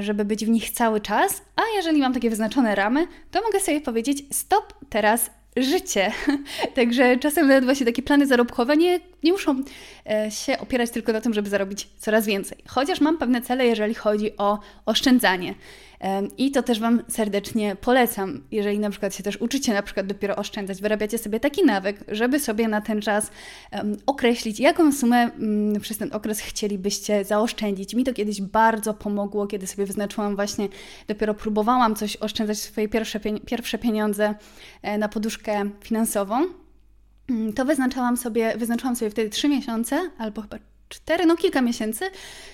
żeby być w nich cały czas, a jeżeli mam takie wyznaczone ramy, to mogę sobie powiedzieć stop, teraz życie. Także czasem nawet właśnie takie plany zarobkowe nie, nie muszą e, się opierać tylko na tym, żeby zarobić coraz więcej. Chociaż mam pewne cele, jeżeli chodzi o oszczędzanie. I to też Wam serdecznie polecam. Jeżeli na przykład się też uczycie na przykład dopiero oszczędzać, wyrabiacie sobie taki nawyk, żeby sobie na ten czas określić, jaką sumę um, przez ten okres chcielibyście zaoszczędzić. Mi to kiedyś bardzo pomogło, kiedy sobie wyznaczyłam właśnie, dopiero próbowałam coś oszczędzać, swoje pierwsze, pierwsze pieniądze e, na poduszkę finansową. Mm, to wyznaczałam sobie, wyznaczyłam sobie wtedy trzy miesiące, albo chyba cztery, no kilka miesięcy,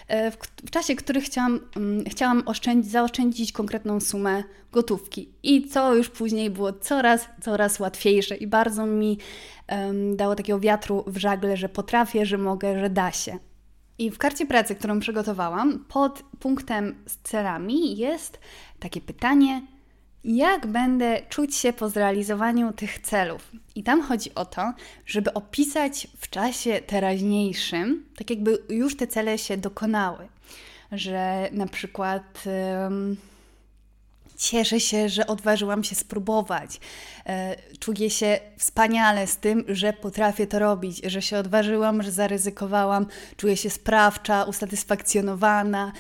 e, w, w czasie których chciałam, um, chciałam oszczędzić, zaoszczędzić konkretną sumę gotówki. I co już później było coraz, coraz łatwiejsze i bardzo mi um, dało takiego wiatru w żagle, że potrafię, że mogę, że da się. I w karcie pracy, którą przygotowałam, pod punktem z celami jest takie pytanie, jak będę czuć się po zrealizowaniu tych celów. I tam chodzi o to, żeby opisać w czasie teraźniejszym, tak jakby już te cele się dokonały, że na przykład. Yy, Cieszę się, że odważyłam się spróbować. E, czuję się wspaniale z tym, że potrafię to robić, że się odważyłam, że zaryzykowałam. Czuję się sprawcza, usatysfakcjonowana.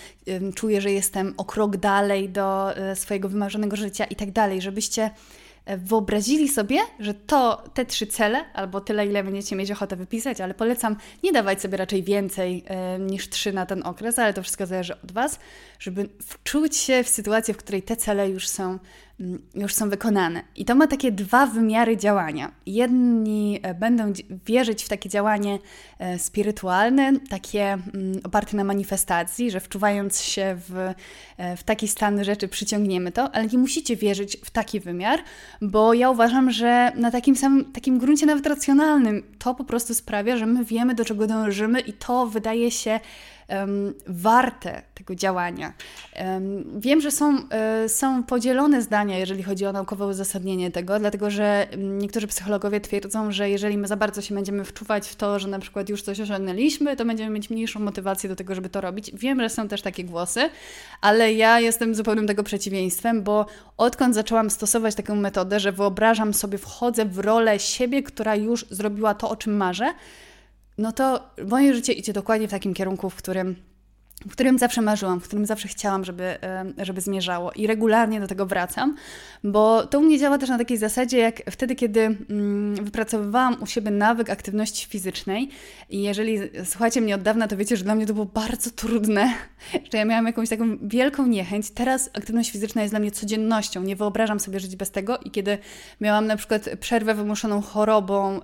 Czuję, że jestem o krok dalej do e, swojego wymarzonego życia i tak dalej. Żebyście wyobrazili sobie, że to te trzy cele, albo tyle, ile będziecie mieć ochotę wypisać, ale polecam nie dawać sobie raczej więcej y, niż trzy na ten okres, ale to wszystko zależy od Was, żeby wczuć się w sytuację, w której te cele już są już są wykonane. I to ma takie dwa wymiary działania. Jedni e, będą wierzyć w takie działanie e, spirytualne, takie mm, oparte na manifestacji, że wczuwając się w, e, w taki stan rzeczy przyciągniemy to, ale nie musicie wierzyć w taki wymiar, bo ja uważam, że na takim samym, takim gruncie nawet racjonalnym to po prostu sprawia, że my wiemy, do czego dążymy i to wydaje się um, warte tego działania. Um, wiem, że są, y, są podzielone zdania, jeżeli chodzi o naukowe uzasadnienie tego, dlatego że niektórzy psychologowie twierdzą, że jeżeli my za bardzo się będziemy wczuwać w to, że na przykład już coś osiągnęliśmy, to będziemy mieć mniejszą motywację do tego, żeby to robić. Wiem, że są też takie głosy, ale ja jestem zupełnym tego przeciwieństwem, bo odkąd zaczęłam stosować taką metodę, że wyobrażam sobie, wchodzę w rolę siebie, która już zrobiła to, o czym marzę, no to moje życie idzie dokładnie w takim kierunku, w którym w którym zawsze marzyłam, w którym zawsze chciałam, żeby, żeby zmierzało i regularnie do tego wracam, bo to u mnie działa też na takiej zasadzie, jak wtedy, kiedy mm, wypracowywałam u siebie nawyk aktywności fizycznej i jeżeli słuchacie mnie od dawna, to wiecie, że dla mnie to było bardzo trudne, że ja miałam jakąś taką wielką niechęć. Teraz aktywność fizyczna jest dla mnie codziennością, nie wyobrażam sobie żyć bez tego i kiedy miałam na przykład przerwę wymuszoną chorobą,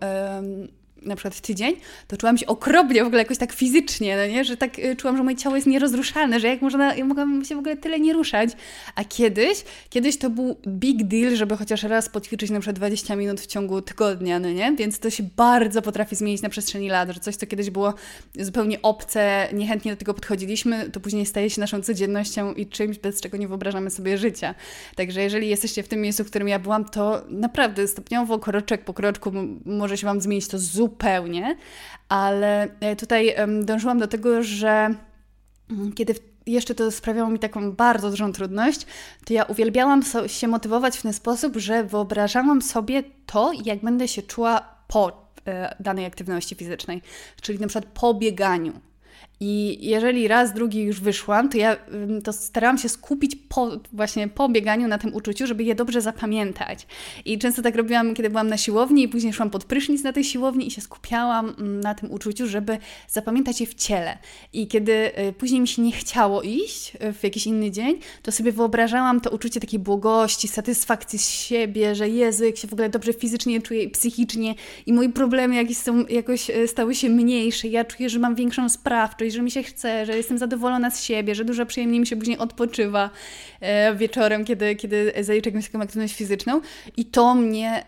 na przykład tydzień, to czułam się okropnie w ogóle jakoś tak fizycznie, no nie? że tak y, czułam, że moje ciało jest nierozruszalne, że jak można, ja mogłam się w ogóle tyle nie ruszać. A kiedyś, kiedyś to był big deal, żeby chociaż raz poćwiczyć na przykład 20 minut w ciągu tygodnia, no nie? Więc to się bardzo potrafi zmienić na przestrzeni lat, że coś, co kiedyś było zupełnie obce, niechętnie do tego podchodziliśmy, to później staje się naszą codziennością i czymś, bez czego nie wyobrażamy sobie życia. Także jeżeli jesteście w tym miejscu, w którym ja byłam, to naprawdę stopniowo, kroczek po kroczku może się Wam zmienić to zupełnie zupełnie, ale e, tutaj dążyłam do tego, że mm, kiedy jeszcze to sprawiało mi taką bardzo dużą trudność, to ja uwielbiałam się motywować w ten sposób, że wyobrażałam sobie to, jak będę się czuła po e, danej aktywności fizycznej, czyli na przykład po bieganiu. I jeżeli raz, drugi już wyszłam, to ja to starałam się skupić po, właśnie po bieganiu na tym uczuciu, żeby je dobrze zapamiętać. I często tak robiłam, kiedy byłam na siłowni i później szłam pod prysznic na tej siłowni i się skupiałam na tym uczuciu, żeby zapamiętać je w ciele. I kiedy y, później mi się nie chciało iść y, w jakiś inny dzień, to sobie wyobrażałam to uczucie takiej błogości, satysfakcji z siebie, że Jezu, jak się w ogóle dobrze fizycznie czuję i psychicznie i moje problemy jakieś są, jakoś y, stały się mniejsze. Ja czuję, że mam większą sprawczość, że mi się chce, że jestem zadowolona z siebie, że dużo przyjemniej mi się później odpoczywa e, wieczorem, kiedy, kiedy zaliczę jakąś taką aktywność fizyczną. I to mnie,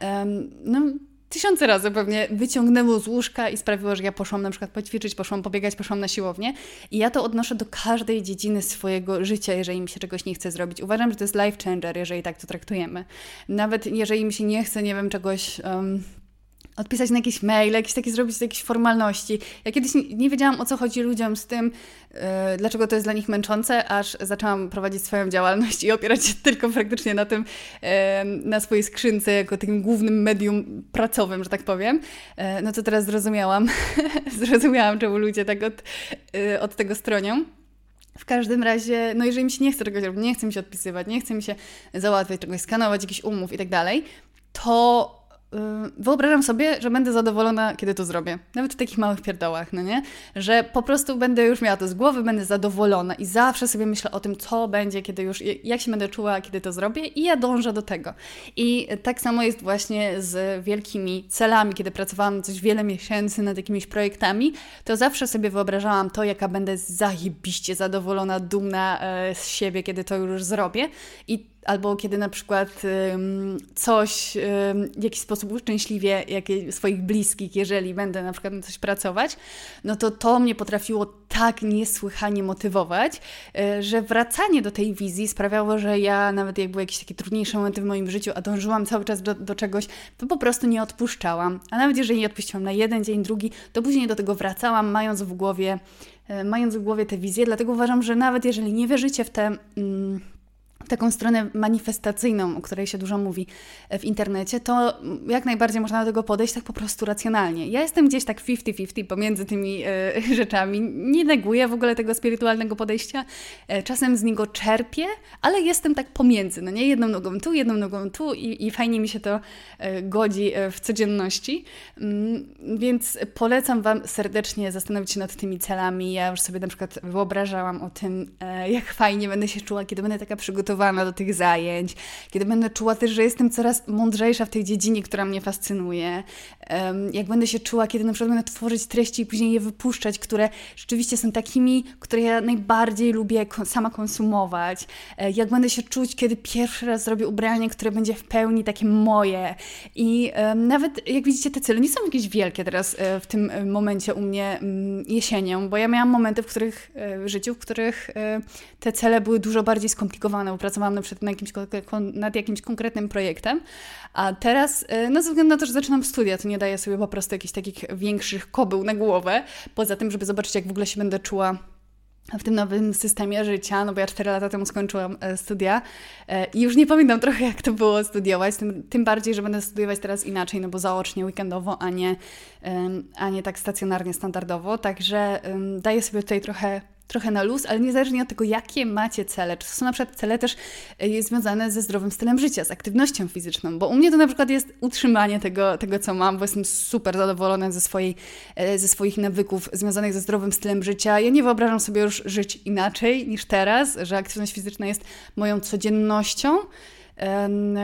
no, tysiące razy pewnie wyciągnęło z łóżka i sprawiło, że ja poszłam na przykład poćwiczyć, poszłam pobiegać, poszłam na siłownię. I ja to odnoszę do każdej dziedziny swojego życia, jeżeli mi się czegoś nie chce zrobić. Uważam, że to jest life changer, jeżeli tak to traktujemy. Nawet jeżeli mi się nie chce, nie wiem, czegoś um, odpisać na jakiś mail, jakieś takie zrobić jakieś formalności. Ja kiedyś nie, wiedziałam o co chodzi ludziom z tym, yy, dlaczego to jest dla nich męczące, aż zaczęłam prowadzić swoją działalność i opierać się tylko praktycznie na tym, yy, na swojej skrzynce, jako takim głównym medium pracowym, że tak powiem. Yy, no to teraz zrozumiałam, zrozumiałam, czemu ludzie tak od, od tego stronią. W każdym razie, no jeżeli mi się nie chce czegoś robić, nie chce mi się odpisywać, nie chce mi się załatwiać czegoś, skanować jakichś umów i tak dalej, to wyobrażam sobie, że będę zadowolona, kiedy to zrobię. Nawet w takich małych pierdołach, no nie? Że po prostu będę już miała to z głowy, będę zadowolona i zawsze sobie myślę o tym, co będzie, kiedy już, jak się będę czuła, kiedy to zrobię i ja dążę do tego. I tak samo jest właśnie z wielkimi celami. Kiedy pracowałam coś wiele miesięcy nad jakimiś projektami, to zawsze sobie wyobrażałam to, jaka będę zajebiście zadowolona, dumna e, z siebie, kiedy to już zrobię. I albo kiedy na przykład coś w jakiś sposób uszczęśliwie swoich bliskich, jeżeli będę na przykład na coś pracować, no to to mnie potrafiło tak niesłychanie motywować, e, że wracanie do tej wizji sprawiało, że ja nawet jak były jakieś takie trudniejsze momenty w moim życiu, a dążyłam cały czas do, do czegoś, to po prostu nie odpuszczałam. A nawet jeżeli nie odpuściłam na jeden dzień, drugi, to później do tego wracałam, mając w głowie, e, mając w głowie tę wizję. Dlatego uważam, że nawet jeżeli nie wierzycie w te. Mm, taką stronę manifestacyjną, o której się dużo mówi w internecie, to jak najbardziej można do tego podejść tak po prostu racjonalnie. Ja jestem gdzieś tak 50-50 pomiędzy tymi e, rzeczami. Nie neguję w ogóle tego spirytualnego podejścia. E, czasem z niego czerpię, ale jestem tak pomiędzy. No nie jedną nogą tu, jedną nogą tu i, i fajnie mi się to e, godzi e, w codzienności. Mm, więc polecam Wam serdecznie zastanowić się nad tymi celami. Ja już sobie na przykład wyobrażałam o tym, e, jak fajnie będę się czuła, kiedy będę taka przygotowana zmotywowana do tych zajęć, kiedy będę czuła też, że jestem coraz mądrzejsza w tej dziedzinie, która mnie fascynuje, jak będę się czuła, kiedy na przykład będę tworzyć treści i później je wypuszczać, które rzeczywiście są takimi, które ja najbardziej lubię sama konsumować, e, jak będę się czuć, kiedy pierwszy raz zrobię ubranie, które będzie w pełni takie moje. I nawet jak widzicie te cele nie są jakieś wielkie teraz e, w tym e, momencie u mnie mm, jesienią, bo ja miałam momenty, w których w życiu, w których te cele były dużo bardziej skomplikowane, bo pracowałam na przykład nad jakimś, nad jakimś konkretnym projektem, a teraz, no ze względu na to, że zaczynam studia, to nie daję sobie po prostu jakichś takich większych kobył na głowę, poza tym, żeby zobaczyć, jak w ogóle się będę czuła w tym nowym systemie życia, no bo ja 4 lata temu skończyłam e, studia e, i już nie pamiętam trochę, jak to było studiować, tym, tym bardziej, że będę studiować teraz inaczej, no bo zaocznie, weekendowo, a nie, a nie tak stacjonarnie, standardowo, także daję sobie tutaj trochę trochę na luz, ale niezależnie od tego, jakie macie cele, czy to są na przykład cele też e, związane ze zdrowym stylem życia, z aktywnością fizyczną, bo u mnie to na przykład jest utrzymanie tego, tego co mam, bo jestem super zadowolona ze, swojej, e, ze swoich nawyków związanych ze zdrowym stylem życia. Ja nie wyobrażam sobie już żyć inaczej niż teraz, że aktywność fizyczna jest moją codziennością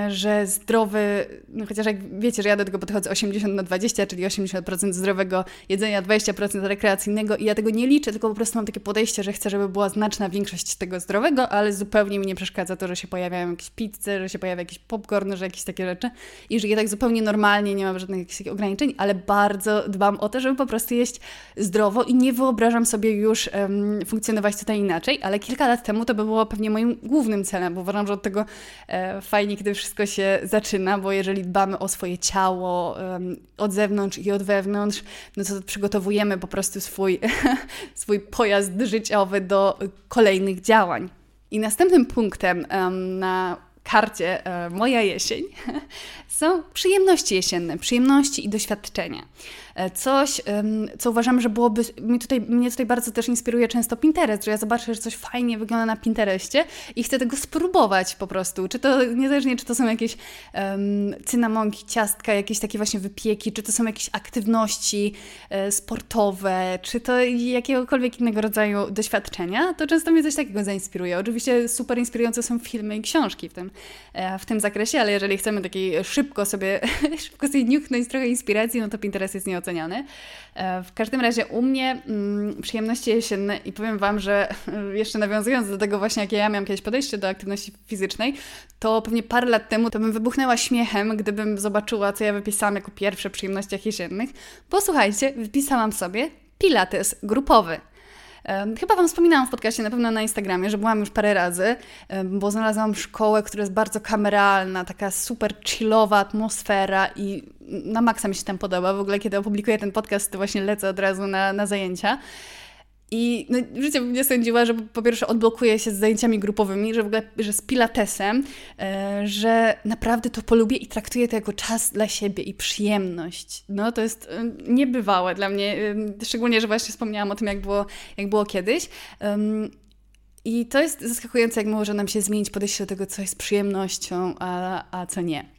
że zdrowy, no chociaż jak wiecie, że ja do tego podchodzę 80 na 20, czyli 80% zdrowego jedzenia, 20% rekreacyjnego i ja tego nie liczę, tylko po prostu mam takie podejście, że chcę, żeby była znaczna większość tego zdrowego, ale zupełnie mi nie przeszkadza to, że się pojawiają jakieś pizze, że się pojawia jakiś popcorn, że jakieś takie rzeczy i że je tak zupełnie normalnie, nie mam żadnych jakichś ograniczeń, ale bardzo dbam o to, żeby po prostu jeść zdrowo i nie wyobrażam sobie już um, funkcjonować tutaj inaczej, ale kilka lat temu to by było pewnie moim głównym celem, bo uważam, że od tego e, fajnie, kiedy wszystko się zaczyna, bo jeżeli dbamy o swoje ciało od zewnątrz i od wewnątrz, no to przygotowujemy po prostu swój, swój pojazd życiowy do kolejnych działań. I następnym punktem na karcie e, Moja jesień są przyjemności jesienne, przyjemności i doświadczenia. E, coś, co uważam, że byłoby, mnie tutaj, mnie tutaj bardzo też inspiruje często Pinterest, że ja zobaczę, że coś fajnie wygląda na Pinterestie i chcę tego spróbować po prostu. Czy to, niezależnie czy to są jakieś um, cynamonki, ciastka, jakieś takie właśnie wypieki, czy to są jakieś aktywności e, sportowe, czy to jakiegokolwiek innego rodzaju doświadczenia, to często mnie coś takiego zainspiruje. Oczywiście super inspirujące są filmy i książki w tym, e, w tym zakresie, ale jeżeli chcemy takiej szybko sobie, szybko sobie niuchnąć trochę inspiracji, no to Pinterest jest nieoceniony E, w każdym razie u mnie mm, przyjemności jesienne i powiem Wam, że jeszcze nawiązując do tego właśnie, jakie ja miałam kiedyś podejście do aktywności fizycznej, to pewnie parę lat temu to bym wybuchnęła śmiechem, gdybym zobaczyła, co ja wypisałam jako pierwsze przyjemnościach jesiennych. Posłuchajcie, wypisałam sobie pilates grupowy. Chyba Wam wspominałam w podcaście, na pewno na Instagramie, że byłam już parę razy, bo znalazłam szkołę, która jest bardzo kameralna, taka super chillowa atmosfera i na maksa mi się tam podoba. W ogóle, kiedy opublikuję ten podcast, to właśnie lecę od razu na, na zajęcia. I no, życie bym nie sądziła, że po pierwsze odblokuje się z zajęciami grupowymi, że w ogóle że z pilatesem, e, że naprawdę to polubię i traktuję to jako czas dla siebie i przyjemność. No to jest e, niebywałe dla mnie, e, szczególnie, że właśnie wspomniałam o tym, jak było, jak było kiedyś. I to jest zaskakujące, jak może nam się zmienić podejście do tego, co jest przyjemnością, a, a co nie.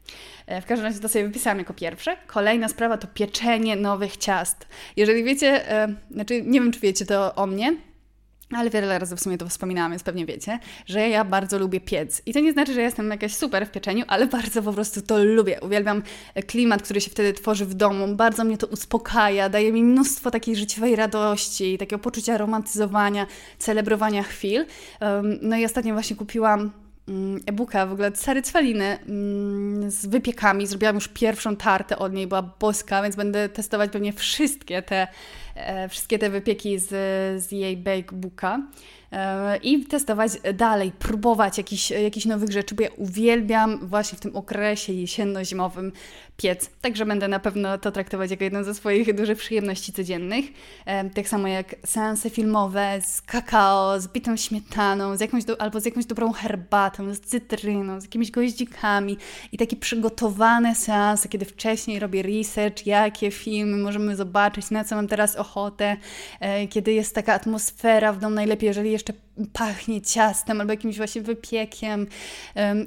E, w każdym razie to sobie wypisałam jako pierwsze. Kolejna sprawa to pieczenie nowych ciast. Jeżeli wiecie, e, znaczy nie wiem, czy wiecie to o mnie, ale wiele razy w sumie to wspominałam, więc pewnie wiecie, że ja bardzo lubię piec. I to nie znaczy, że jestem jakaś super w pieczeniu, ale bardzo po prostu to lubię. Uwielbiam klimat, który się wtedy tworzy w domu. Bardzo mnie to uspokaja, daje mi mnóstwo takiej życiowej radości, takiego poczucia romantyzowania, celebrowania chwil. No i ostatnio właśnie kupiłam e-booka, w ogóle Sary Cwaliny mm, z wypiekami. Zrobiłam już pierwszą tartę od niej, była boska, więc będę testować pewnie wszystkie te, wszystkie te wypieki z, z jej bake booka. E, i testować dalej, próbować jakichś, jakichś nowych rzeczy, bo ja uwielbiam właśnie w tym okresie jesienno-zimowym piec. Także będę na pewno to traktować jako jedną ze swoich dużych przyjemności codziennych. E, tak samo jak seanse filmowe z kakao, z bitą śmietaną, z jakąś do, albo z jakąś dobrą herbatą, z cytryną, z jakimiś goździkami i takie przygotowane seanse, kiedy wcześniej robię research, jakie filmy możemy zobaczyć, na co mam teraz ochotę, e, kiedy jest taka atmosfera w domu, najlepiej jeżeli jeszcze pachnie ciastem albo jakimś właśnie wypiekiem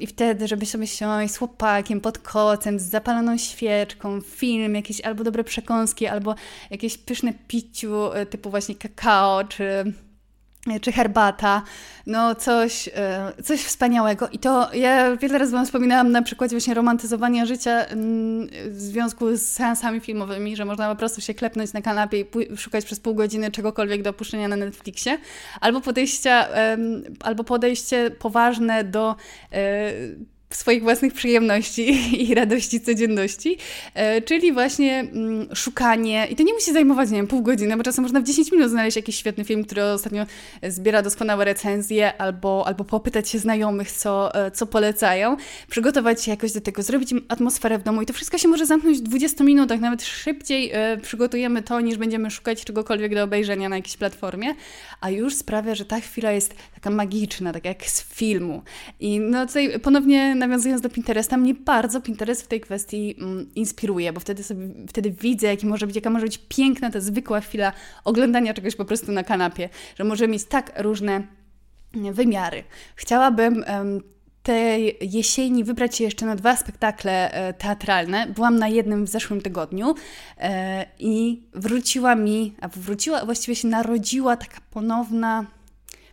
i wtedy, żeby sobie siąść z chłopakiem pod kocem, z zapaloną świeczką, film, jakieś albo dobre przekąski, albo jakieś pyszne piciu e, typu właśnie kakao, czy czy herbata, no coś, e, coś wspaniałego. I to ja wiele razy Wam wspominałam na przykładzie właśnie romantyzowania życia mm, w związku z seansami filmowymi, że można po prostu się klepnąć na kanapie i szukać przez pół godziny czegokolwiek do opuszczenia na Netflixie, albo podejścia, albo podejście poważne do e, swoich własnych przyjemności i radości codzienności, e, czyli właśnie mm, szukanie, i to nie musi zajmować, nie wiem, pół godziny, bo czasem można w 10 minut znaleźć jakiś świetny film, który ostatnio zbiera doskonałe recenzje, albo, albo popytać się znajomych, co, e, co polecają, przygotować się jakoś do tego, zrobić im atmosferę w domu i to wszystko się może zamknąć w 20 minutach, nawet szybciej e, przygotujemy to, niż będziemy szukać czegokolwiek do obejrzenia na jakiejś platformie, a już sprawia, że ta chwila jest taka magiczna, tak jak z filmu. I no tutaj ponownie nawiązując do Pinteresta, mnie bardzo Pinterest w tej kwestii mm, inspiruje, bo wtedy sobie, wtedy widzę, jaki może być, jaka może być piękna ta zwykła chwila oglądania czegoś po prostu na kanapie, że może mieć tak różne wymiary. Chciałabym tej jesieni wybrać się jeszcze na dwa spektakle e, teatralne. Byłam na jednym w zeszłym tygodniu e, i wróciła mi, a wróciła, właściwie się narodziła taka ponowna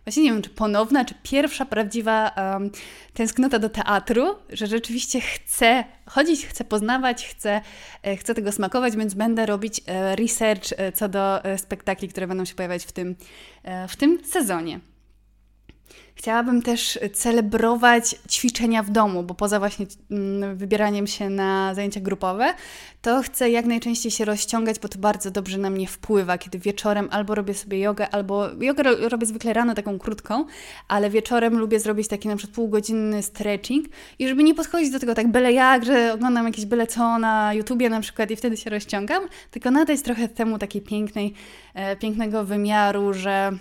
właśnie nie wiem, czy ponowna, czy pierwsza prawdziwa um, tęsknota do teatru, że rzeczywiście chcę chodzić, chcę poznawać, chcę, e, chcę tego smakować, więc będę robić e, research e, co do spektakli, które będą się pojawiać w tym, w tym sezonie. Chciałabym też celebrować ćwiczenia w domu, bo poza właśnie mm, wybieraniem się na zajęcia grupowe, to chcę jak najczęściej się rozciągać, bo to bardzo dobrze na mnie wpływa, kiedy wieczorem albo robię sobie jogę, albo jogę robię zwykle rano taką krótką, ale wieczorem lubię zrobić taki na przykład półgodzinny stretching i żeby nie podchodzić do tego tak byle jak, że oglądam jakieś byle co na YouTubie na przykład i wtedy się rozciągam, tylko nadać trochę temu takiej pięknej, e, pięknego wymiaru, że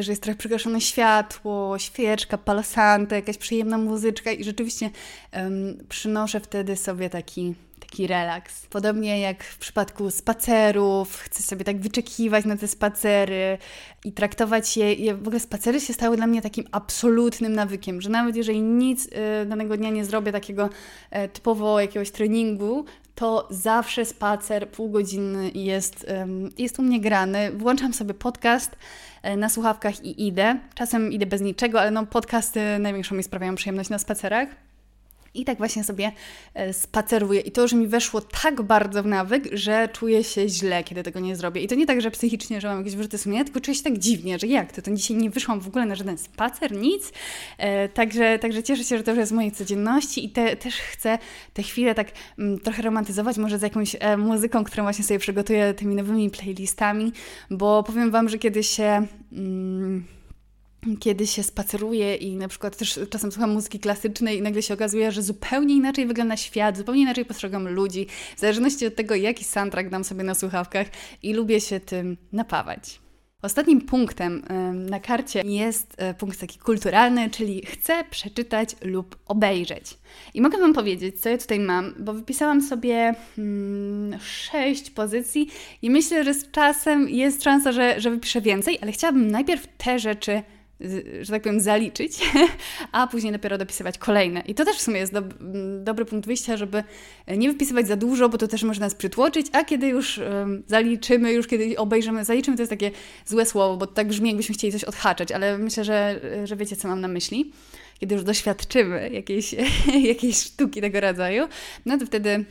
że jest trochę przygaszone światło, świeczka, palosanty, jakaś przyjemna muzyczka i rzeczywiście um, przynoszę wtedy sobie taki, taki relaks. Podobnie jak w przypadku spacerów, chcę sobie tak wyczekiwać na te spacery i traktować je. W ogóle spacery się stały dla mnie takim absolutnym nawykiem, że nawet jeżeli nic y, danego dnia nie zrobię takiego y, typowo jakiegoś treningu, to zawsze spacer półgodzinny jest, jest u mnie grany. Włączam sobie podcast e, na słuchawkach i idę. Czasem idę bez niczego, ale no podcasty największą mi sprawiają przyjemność na spacerach. I tak właśnie sobie e, spaceruję. I to już mi weszło tak bardzo w nawyk, że czuję się źle, kiedy tego nie zrobię. I to nie tak, że psychicznie, że mam jakieś wyrzuty sumienia, tylko czuję się tak dziwnie, że jak to, to dzisiaj nie wyszłam w ogóle na żaden spacer, nic. E, także, także cieszę się, że to już jest z mojej codzienności i te, też chcę te chwile tak mm, trochę romantyzować, może z jakąś e, muzyką, którą właśnie sobie przygotuję tymi nowymi playlistami, bo powiem Wam, że kiedy się... Mm, kiedy się spaceruje i na przykład też czasem słucham muzyki klasycznej i nagle się okazuje, że zupełnie inaczej wygląda świat, zupełnie inaczej postrzegam ludzi, w zależności od tego, jaki soundtrack dam sobie na słuchawkach i lubię się tym napawać. Ostatnim punktem na karcie jest e, punkt taki kulturalny, czyli chcę przeczytać lub obejrzeć. I mogę Wam powiedzieć, co ja tutaj mam, bo wypisałam sobie hmm, sześć pozycji i myślę, że z czasem jest szansa, że, że wypiszę więcej, ale chciałabym najpierw te rzeczy że tak powiem, zaliczyć, a później dopiero dopisywać kolejne. I to też w sumie jest do, dobry punkt wyjścia, żeby nie wypisywać za dużo, bo to też może nas przytłoczyć, a kiedy już um, zaliczymy, już kiedy obejrzymy, zaliczymy, to jest takie złe słowo, bo tak brzmi, jakbyśmy chcieli coś odhaczać, ale myślę, że, że wiecie, co mam na myśli. Kiedy już doświadczymy jakiejś, jakiejś sztuki tego rodzaju, no to wtedy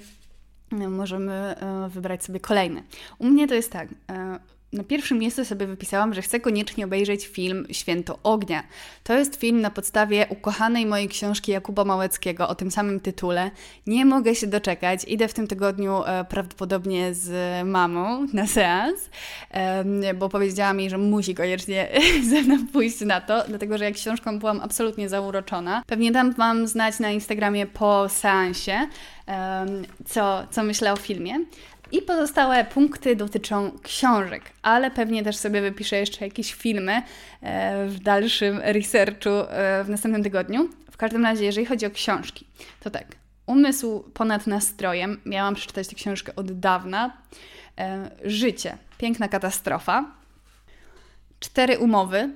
możemy e, wybrać sobie kolejne. U mnie to jest tak, e, na pierwszym miejscu sobie wypisałam, że chcę koniecznie obejrzeć film Święto Ognia. To jest film na podstawie ukochanej mojej książki Jakuba Małeckiego o tym samym tytule. Nie mogę się doczekać. Idę w tym tygodniu e, prawdopodobnie z mamą na seans, e, bo powiedziała mi, że musi koniecznie ze mną pójść na to, dlatego że jak książką byłam absolutnie zauroczona. Pewnie dam Wam znać na Instagramie po seansie, e, co, co myślę o filmie. I pozostałe punkty dotyczą książek, ale pewnie też sobie wypiszę jeszcze jakieś filmy e, w dalszym researchu e, w następnym tygodniu. W każdym razie, jeżeli chodzi o książki, to tak. Umysł ponad nastrojem. Miałam przeczytać tę książkę od dawna. E, życie. Piękna katastrofa. Cztery umowy.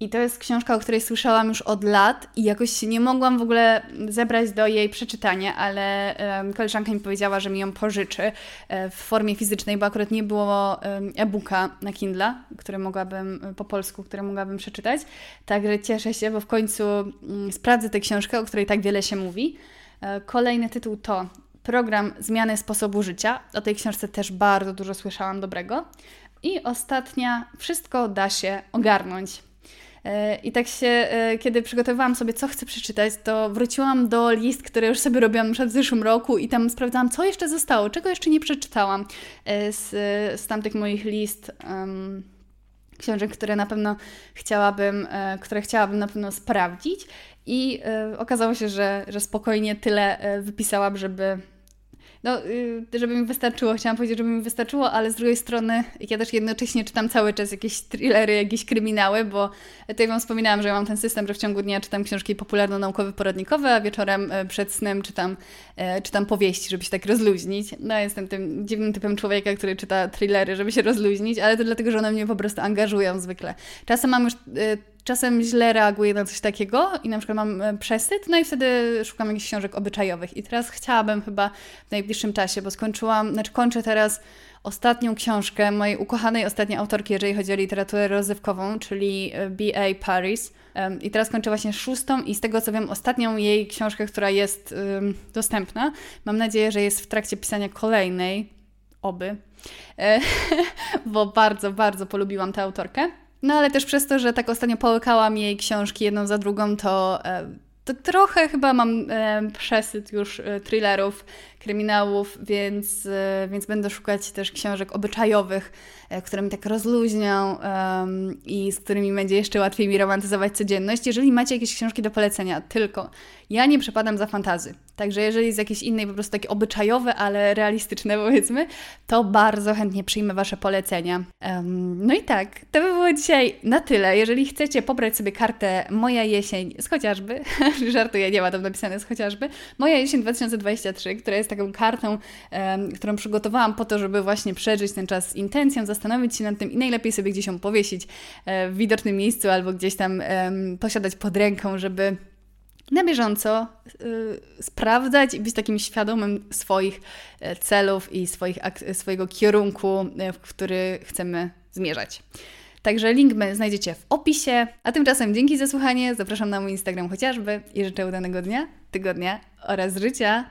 I to jest książka, o której słyszałam już od lat i jakoś się nie mogłam w ogóle zebrać do jej przeczytania, ale koleżanka mi powiedziała, że mi ją pożyczy um, w formie fizycznej, bo akurat nie było e-booka na Kindle, który mogłabym po polsku, które mogłabym przeczytać. Także cieszę się, bo w końcu um, sprawdzę tę książkę, o której tak wiele się mówi. E, kolejny tytuł to Program zmiany sposobu życia. O tej książce też bardzo dużo słyszałam dobrego. I ostatnia, wszystko da się ogarnąć. E, I tak się, e, kiedy przygotowywałam sobie, co chcę przeczytać, to wróciłam do list, które już sobie robiłam w zeszłym roku i tam sprawdzałam, co jeszcze zostało, czego jeszcze nie przeczytałam z, z tamtych moich list. Um, książek, które na pewno chciałabym, które chciałabym na pewno sprawdzić i okazało się, że, że spokojnie tyle wypisałam, żeby no, y, żeby mi wystarczyło, chciałam powiedzieć, żeby mi wystarczyło, ale z drugiej strony ja też jednocześnie czytam cały czas jakieś thrillery, jakieś kryminały, bo tutaj Wam wspominałam, że ja mam ten system, że w ciągu dnia czytam książki popularno-naukowe, poradnikowe, a wieczorem e, przed snem czytam, e, czytam powieści, żeby się tak rozluźnić. No, jestem tym dziwnym typem człowieka, który czyta thrillery, żeby się rozluźnić, ale to dlatego, że one mnie po prostu angażują zwykle. Czasem mam już e, czasem źle reaguję na coś takiego i na przykład mam e, przesyt, no i wtedy szukam jakichś książek obyczajowych. I teraz chciałabym chyba w najbliższym czasie, bo skończyłam, znaczy kończę teraz ostatnią książkę mojej ukochanej ostatniej autorki, jeżeli chodzi o literaturę rozrywkową, czyli e, B.A. Paris. I teraz kończę właśnie szóstą i z tego co wiem, ostatnią jej książkę, która jest dostępna. Mam nadzieję, że jest w trakcie pisania kolejnej, oby, e, bo bardzo, bardzo polubiłam tę autorkę. No ale też przez to, że tak ostatnio połykałam jej książki jedną za drugą, to, e, to trochę chyba mam e, przesyt już e, thrillerów, kryminałów, więc, więc będę szukać też książek obyczajowych, które mi tak rozluźnią um, i z którymi będzie jeszcze łatwiej mi romantyzować codzienność. Jeżeli macie jakieś książki do polecenia, tylko ja nie przepadam za fantazy. Także jeżeli jest jakieś innej, po prostu takie obyczajowe, ale realistyczne powiedzmy, to bardzo chętnie przyjmę Wasze polecenia. Um, no i tak, to by było dzisiaj na tyle. Jeżeli chcecie pobrać sobie kartę Moja jesień z chociażby, żartuję, nie ma tam napisane z chociażby, Moja jesień 2023, która jest taką kartą, um, którą przygotowałam po to, żeby właśnie przeżyć ten czas z intencją, zastanowić się nad tym i najlepiej sobie gdzieś ją powiesić e, w widocznym miejscu albo gdzieś tam posiadać pod ręką, żeby na bieżąco y, sprawdzać i być takim świadomym swoich e, celów i swoich, swojego kierunku, e, w który chcemy zmierzać. Także link znajdziecie w opisie. A tymczasem dzięki za słuchanie. Zapraszam na mój Instagram chociażby i życzę udanego dnia, tygodnia oraz życia.